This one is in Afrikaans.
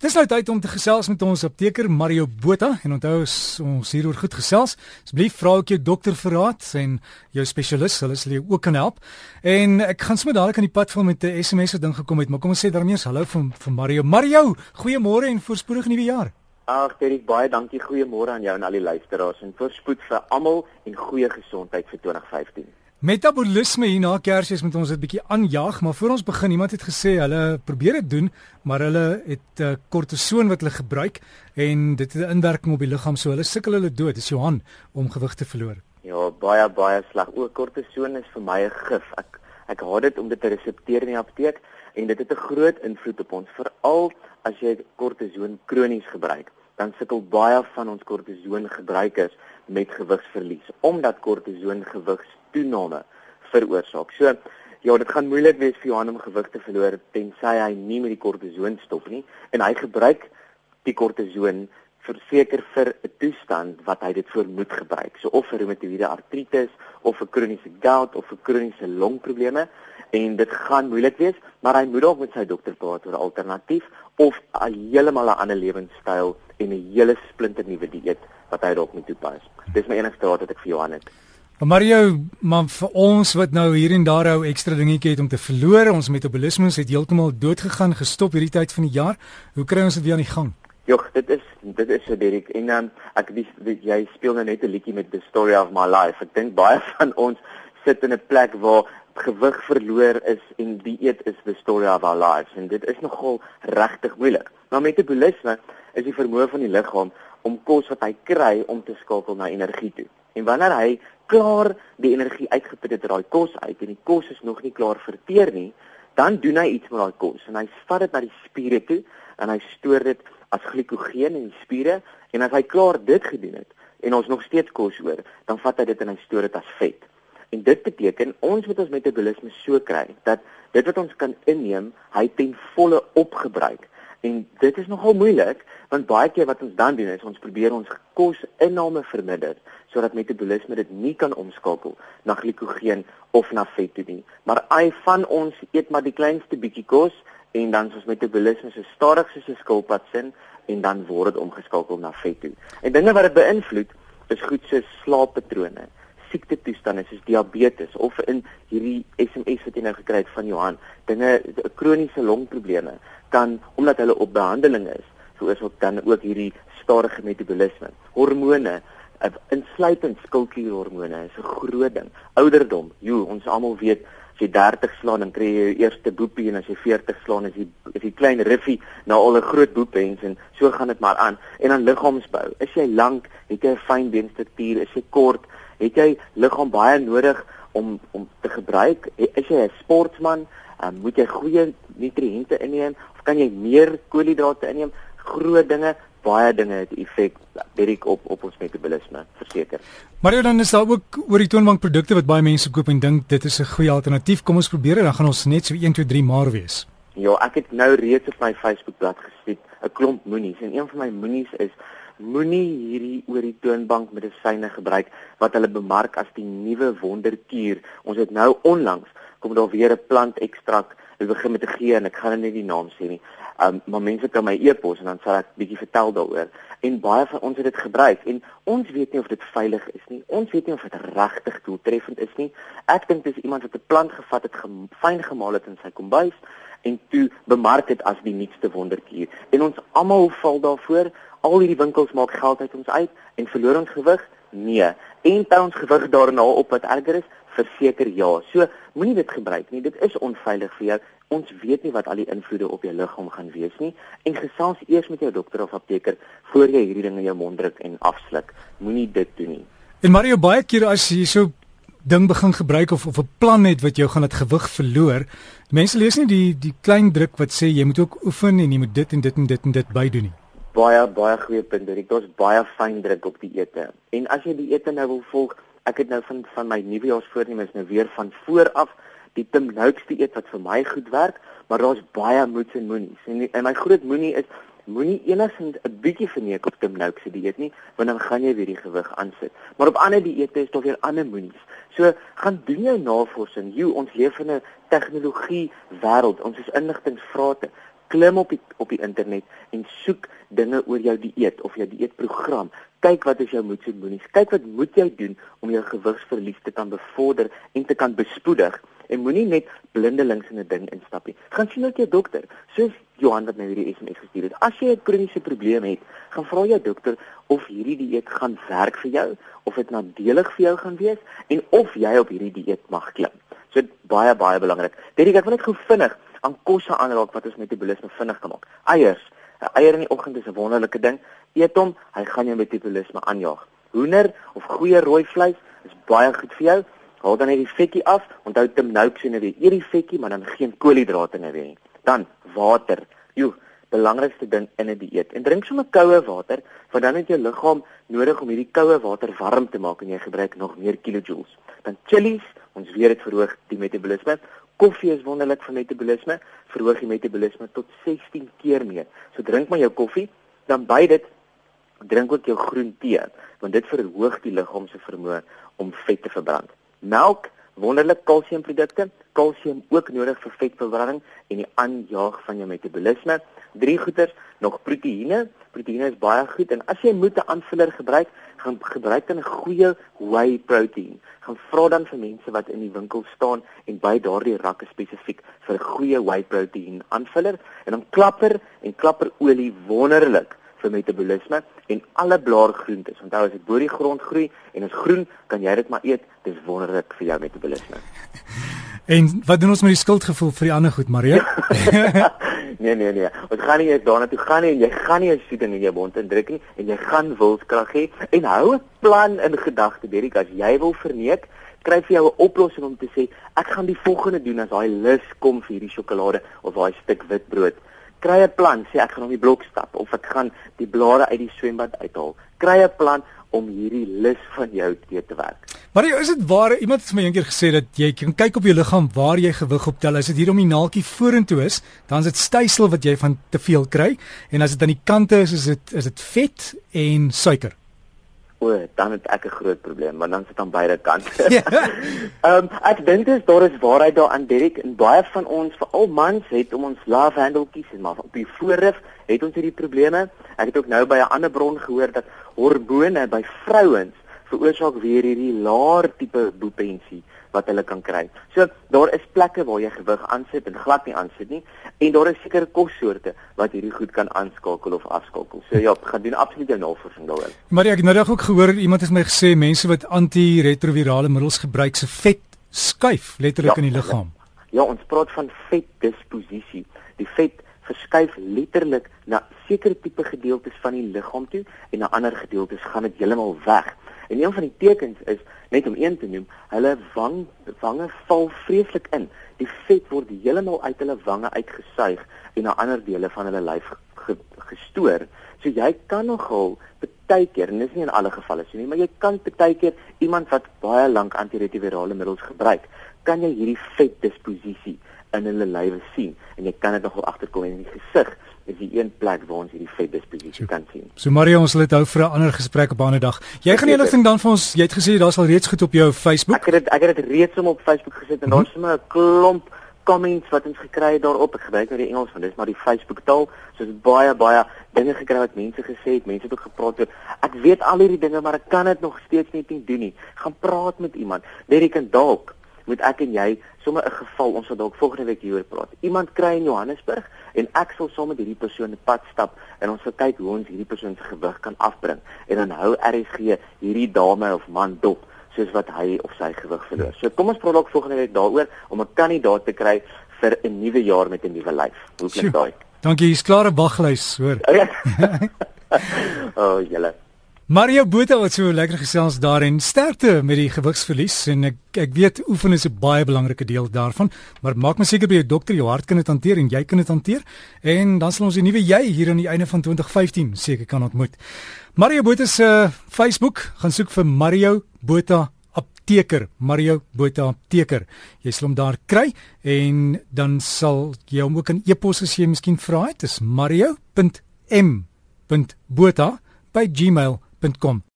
Dis nou tyd om te gesels met ons apteker Mario Botha en onthou ons hieroor goed gesels. Asseblief vra ek jou dokter vir raad en jou spesialis, hulle sal jou ook kan help. En ek gaan sommer dadelik aan die pad val met 'n SMS wat ding gekom het, maar kom ons sê daarmee eens hallo van van Mario. Mario, goeiemôre en voorspoedige nuwe jaar. Ag, Derek, baie dankie. Goeiemôre aan jou en al die luisteraars en voorspoed vir almal en goeie gesondheid vir 2015. Metabolisme hier na Kersfees met ons 'n bietjie aanjaag, maar voor ons begin, iemand het gesê hulle probeer dit doen, maar hulle het 'n uh, kortison wat hulle gebruik en dit het 'n inwerking op die liggaam, so hulle sukkel hulle dood. Dis Johan om gewig te verloor. Ja, baie baie sleg. O, kortison is vir my 'n gif. Ek ek haat dit om dit te resepteer in die apteek en dit het 'n groot invloed op ons, veral as jy kortison kronies gebruik. Dan sukkel baie van ons kortison gebruikers met gewigsverlies omdat kortison gewigs toename veroorsaak. So ja, dit gaan moeilik wees vir Johan om gewig te verloor tensy hy nie met die kortison stop nie en hy gebruik die kortison verseker vir 'n toestand wat hy dit voor moet gebruik. So of vir reumatoïede artritis of vir kroniese gout of vir kroniese longprobleme en dit gaan moeilik wees, maar hy moet dalk met sy dokter praat oor 'n alternatief of 'n heeltemal 'n ander lewenstyl en 'n hele splinter nuwe dieet wat hy dalk moet toepas. Dis my enigste raad wat ek vir Johan het. Maar jou man vir ons wat nou hier en daar ou ekstra dingetjie het om te verloor, ons metabolisme het heeltemal dood gegaan, gestop hierdie tyd van die jaar. Hoe kry ons dit weer aan die gang? Jogg, dit is dit is Derek en um, ek weet jy speel nou net 'n liedjie met the story of my life. Ek dink baie van ons sit in 'n plek waar gewig verloor is en dieet is the story of our lives en dit is nogal regtig moeilik. Maar metabolisme is die vermoë van die liggaam om kos wat hy kry om te skakel na energie toe. En wanneer hy klaar die energie uitgeput het uit daai kos uit en die kos is nog nie klaar verteer nie, dan doen hy iets met daai kos en hy vat dit na die spiere toe en hy stoor dit as glikogeen in die spiere en as hy klaar dit gedoen het en ons nog steeds kos oor, dan vat hy dit en hy stoor dit as vet. En dit beteken ons moet ons metabolisme so kry dat dit wat ons kan inneem, hy ten volle opgebruik. En dit is nogal moeilik want baie keer wat ons dan doen is ons probeer ons kosinname verminder sodat metabolisme dit nie kan omskakel na glikogeen of na vet toe nie. Maar ai van ons eet maar die kleinste bietjie kos en dan ons metabolisme so stadig soos 'n skilpad sin en dan word dit omgeskakel na vet toe. En dinge wat dit beïnvloed is goed so slaappatrone siekte toestande soos diabetes of in hierdie SMS wat jy nou gekry het van Johan, dinge kroniese longprobleme kan omdat hulle op behandeling is, veroorsaak dan ook hierdie stadige metabolisme. Hormone, eh, insluitend skildklierhormone is 'n groot ding. Ouderdom, jo, ons almal weet as jy 30 slaan dan kry jy jou eerste boepie en as jy 40 slaan is jy is jy klein riffie na al 'n groot boepens en so gaan dit maar aan. En dan liggaamsbou. Is jy lank, het jy 'n fyn beenstruktuur, is jy kort, het jy liggaam baie nodig om om te gebruik. Is jy 'n sportman, um, moet jy goeie nutriënte inneem kan jy meer koolhidrate inneem? Groot dinge, baie dinge het effek direk op op ons metabolisme, verseker. Maar dan is daar ook oor die toonbankprodukte wat baie mense koop en dink dit is 'n goeie alternatief. Kom ons probeer dit, dan gaan ons net so 1 2 3 maar wees. Ja, ek het nou reeds op my Facebookblad gesien 'n klomp moenies en een van my moenies is moenie hierdie oor die toonbank medisyne gebruik wat hulle bemark as die nuwe wonderkuur. Ons het nou onlangs kom daar weer 'n plant ekstrak Ek begin met 'n G en ek gaan net die naam sê nie. Um maar mense kan my e-pos en dan sal ek bietjie vertel daaroor. En baie van ons het dit gebruik en ons weet nie of dit veilig is nie. Ons weet nie of dit regtig doeltreffend is nie. Ek dink dis iemand wat 'n plant gevat het, gem, fyn gemaal het in sy kombuis en toe bemark dit as die nuutste wonderkuur. En ons almal val daarvoor. Al hierdie winkels maak geld uit ons uit en verloor ons gewig? Nee. En tel ons gewig daarna op wat erger is? Verseker ja. So moenie dit gebruik nie. Dit is onveilig vir jou. Ons weet nie wat al die invloede op jou liggaam gaan wees nie. En gesels eers met jou dokter of apteker voor jy hierdie ding in jou mond druk en afsluk. Moenie dit doen nie. En Mario baie keer as jy so ding begin gebruik of of 'n plan het wat jou gaan dit gewig verloor. Mense lees nie die die klein druk wat sê jy moet ook oefen en jy moet dit en dit en dit en dit bydoen nie. Baie baie goeie punt. Dit is baie fyn druk op die ete. En as jy die ete nou wil volg, ek het nou van van my nuwejaarsvoornemens nou weer van voor af die Tim Noakes dieet wat vir my goed werk, maar daar's baie moets en moenies. En, en my groot moenie is moenie enigsins 'n bietjie verneek op Tim Noakes se dieet nie, want dan gaan jy weer die gewig aansit. Maar op ander dieete is daar weer ander moenies. So gaan doen jou navorsing. Jy ons leef in 'n tegnologie wêreld. Ons is inligtingvrate. Klim op die op die internet en soek dinge oor jou dieet of jou dieetprogram. Kyk wat is jou moeds en moenies. Kyk wat moet jy doen om jou gewigsverlies te kan bevorder en te kan bespoedig en moenie net blindelings in 'n ding instap nie. Gaan sien met jou dokter. Soos Johan wat my hierdie SMS gestuur het. As jy 'n kroniese probleem het, gaan vra jou dokter of hierdie dieet gaan werk vir jou, of dit nadelig vir jou gaan wees en of jy op hierdie dieet mag klim. So baie baie belangrik. Dit ek wil net gou vinnig aan kosse aanraak wat ons metabolisme vinnig kan maak. Eiers. 'n Eier in die oggend is 'n wonderlike ding. Eet hom, hy gaan jou metabolisme aanjaag. Hoender of goeie rooi vleis is baie goed vir jou. Haal dan net die vetjie af. Onthou Tim Noakes en weer eet die vetjie, maar dan geen koolhidrate nie weer nie. Dan water. Jo, belangrikste ding in 'n die dieet. En drink sommer koue water, want dan het jou liggaam nodig om hierdie koue water warm te maak en jy gebruik nog meer kilojoules. Dan chillies, ons weet dit verhoog die metabolisme. Koffie is wonderlik vir metabolisme, verhoog die metabolisme tot 16 keer meer. So drink maar jou koffie, dan by dit drink ook jou groen tee, want dit verhoog die liggaam se vermoë om vet te verbrand melk, wonderlike kalsiumprodukte, kalsium ook nodig vir vetverbranding en die aanjaag van jou metabolisme. Drie goeters, nog proteïene. Proteïene is baie goed en as jy moet 'n aanvuller gebruik, gaan gebruik dan 'n goeie whey protein. Gaan vra dan vir mense wat in die winkel staan en by daardie rakke spesifiek vir 'n goeie whey protein aanvuller en dan klapper en klapperolie wonderlik vir metabolisme en alle blaargroentes. Onthou as dit bo die grond groei en is groen, kan jy dit maar eet. Dis wonderlik vir jou metabolisme. En wat doen ons met die skuldgevoel vir die ander goed, Maria? nee nee nee. Ons gaan nie eens daarna toe gaan nie en jy gaan nie 'n soeting in jou mond indruk nie en jy gaan wilskrag hê en hou 'n plan in gedagte, Derek, as jy wil verneek kry vir jou 'n oplossing om te sê ek gaan die volgende doen as daai lus kom vir hierdie sjokolade of daai stuk witbrood kry 'n plan, sê ek gaan op die blok stap of ek gaan die blare uit die swembad uithaal. Kry 'n plan om hierdie lus van jou te te werk. Maar is dit waar iemand het my eendag gesê dat jy kan kyk op jou liggaam waar jy gewig optel. As dit hier om die naaltjie vorentoe is, dan is dit stysel wat jy van te veel kry en as dit aan die kante is, is dit is dit vet en suiker. O, dan het ek 'n groot probleem, want dan sit aan beide kante. Ehm um, ek dink dis daar is waarheid daaraan Derek en baie van ons, veral mans, het om ons love handletjies en maar op die voorrif het ons hierdie probleme. Ek het ook nou by 'n ander bron gehoor dat hormone by vrouens veroorsaak weer hierdie laer tipe boepensie wat hulle kan kry. So daar is plekke waar jy gewig aansit en glad nie aansit nie en daar is sekere kossoorte wat hierdie goed kan aanskakel of afskakel. So ja, gaan doen absoluut jou navorsing daaroor. Maar ek het nou reg ook gehoor iemand het my gesê mense wat antiretrovirale middels gebruik se vet skuif letterlik ja, in die liggaam. Ja, ons praat van vetdisposisie. Die vet verskuif letterlik na sekere tipe gedeeltes van die liggaam toe en na ander gedeeltes gaan dit heeltemal weg. En een van die tekens is net om een te noem, hulle wang wange val vreeslik in. Die vet word heeltemal uit hulle wange uitgesuig en na ander dele van hulle lyf ge, gestoor. So jy kan nogal baie keer, en dis nie in alle gevalle so nie, maar jy kan baie keer iemand wat baie lank antiretrovirale middels gebruik, kan jy hierdie vetdisposisie in hulle lywe sien en jy kan dit nogal agterkom in die gesig is die een plek waar ons hierdie vetdisposisie kan sien. So Mario, ons sal dit hou vir 'n ander gesprek op 'n ander dag. Jy gaan ding dan vir ons, jy het gesê daar's al reeds goed op jou Facebook. Ek het dit ek het dit reeds op Facebook gesit en mm -hmm. daar's sommer 'n klomp comments wat ons gekry het daarop. Ek gebruik nou die Engels want dis maar die Facebook taal. So dit baie baie dinge gekry wat mense gesê het, mense het ook gepraat oor. Ek weet al hierdie dinge, maar ek kan dit nog steeds net nie doen nie. Gaan praat met iemand. Ek kan dalk moet ek en jy sommer 'n geval ons sal dalk volgende week hieroor praat. Iemand kry in Johannesburg en ek sal saam met hierdie persoon 'n pad stap en ons sal kyk hoe ons hierdie persoon se gewig kan afbring en dan hou RSG hierdie dame of man dop soos wat hy of sy gewig verloor. So kom ons praat dalk volgende week daaroor om 'n kandidaat te kry vir 'n nuwe jaar met 'n nuwe lyf. Hoe klink daai? Dankie, hier's klare waglys, hoor. oh, julle. Mario Botha wat so lekker gesels daarin sterkte met die gewigsverlies en ek ek weet oefen is 'n baie belangrike deel daarvan maar maak maar seker by jou dokter jou hart kan dit hanteer en jy kan dit hanteer en dan sal ons die nuwe jy hier aan die einde van 2015 seker kan ontmoet. Mario Botha se uh, Facebook gaan soek vir Mario Botha apteker Mario Botha apteker. Jy sal hom daar kry en dan sal jy hom ook in e-pos jy miskien vra het. Dis mario.m.botha by gmail.com www.rsg.com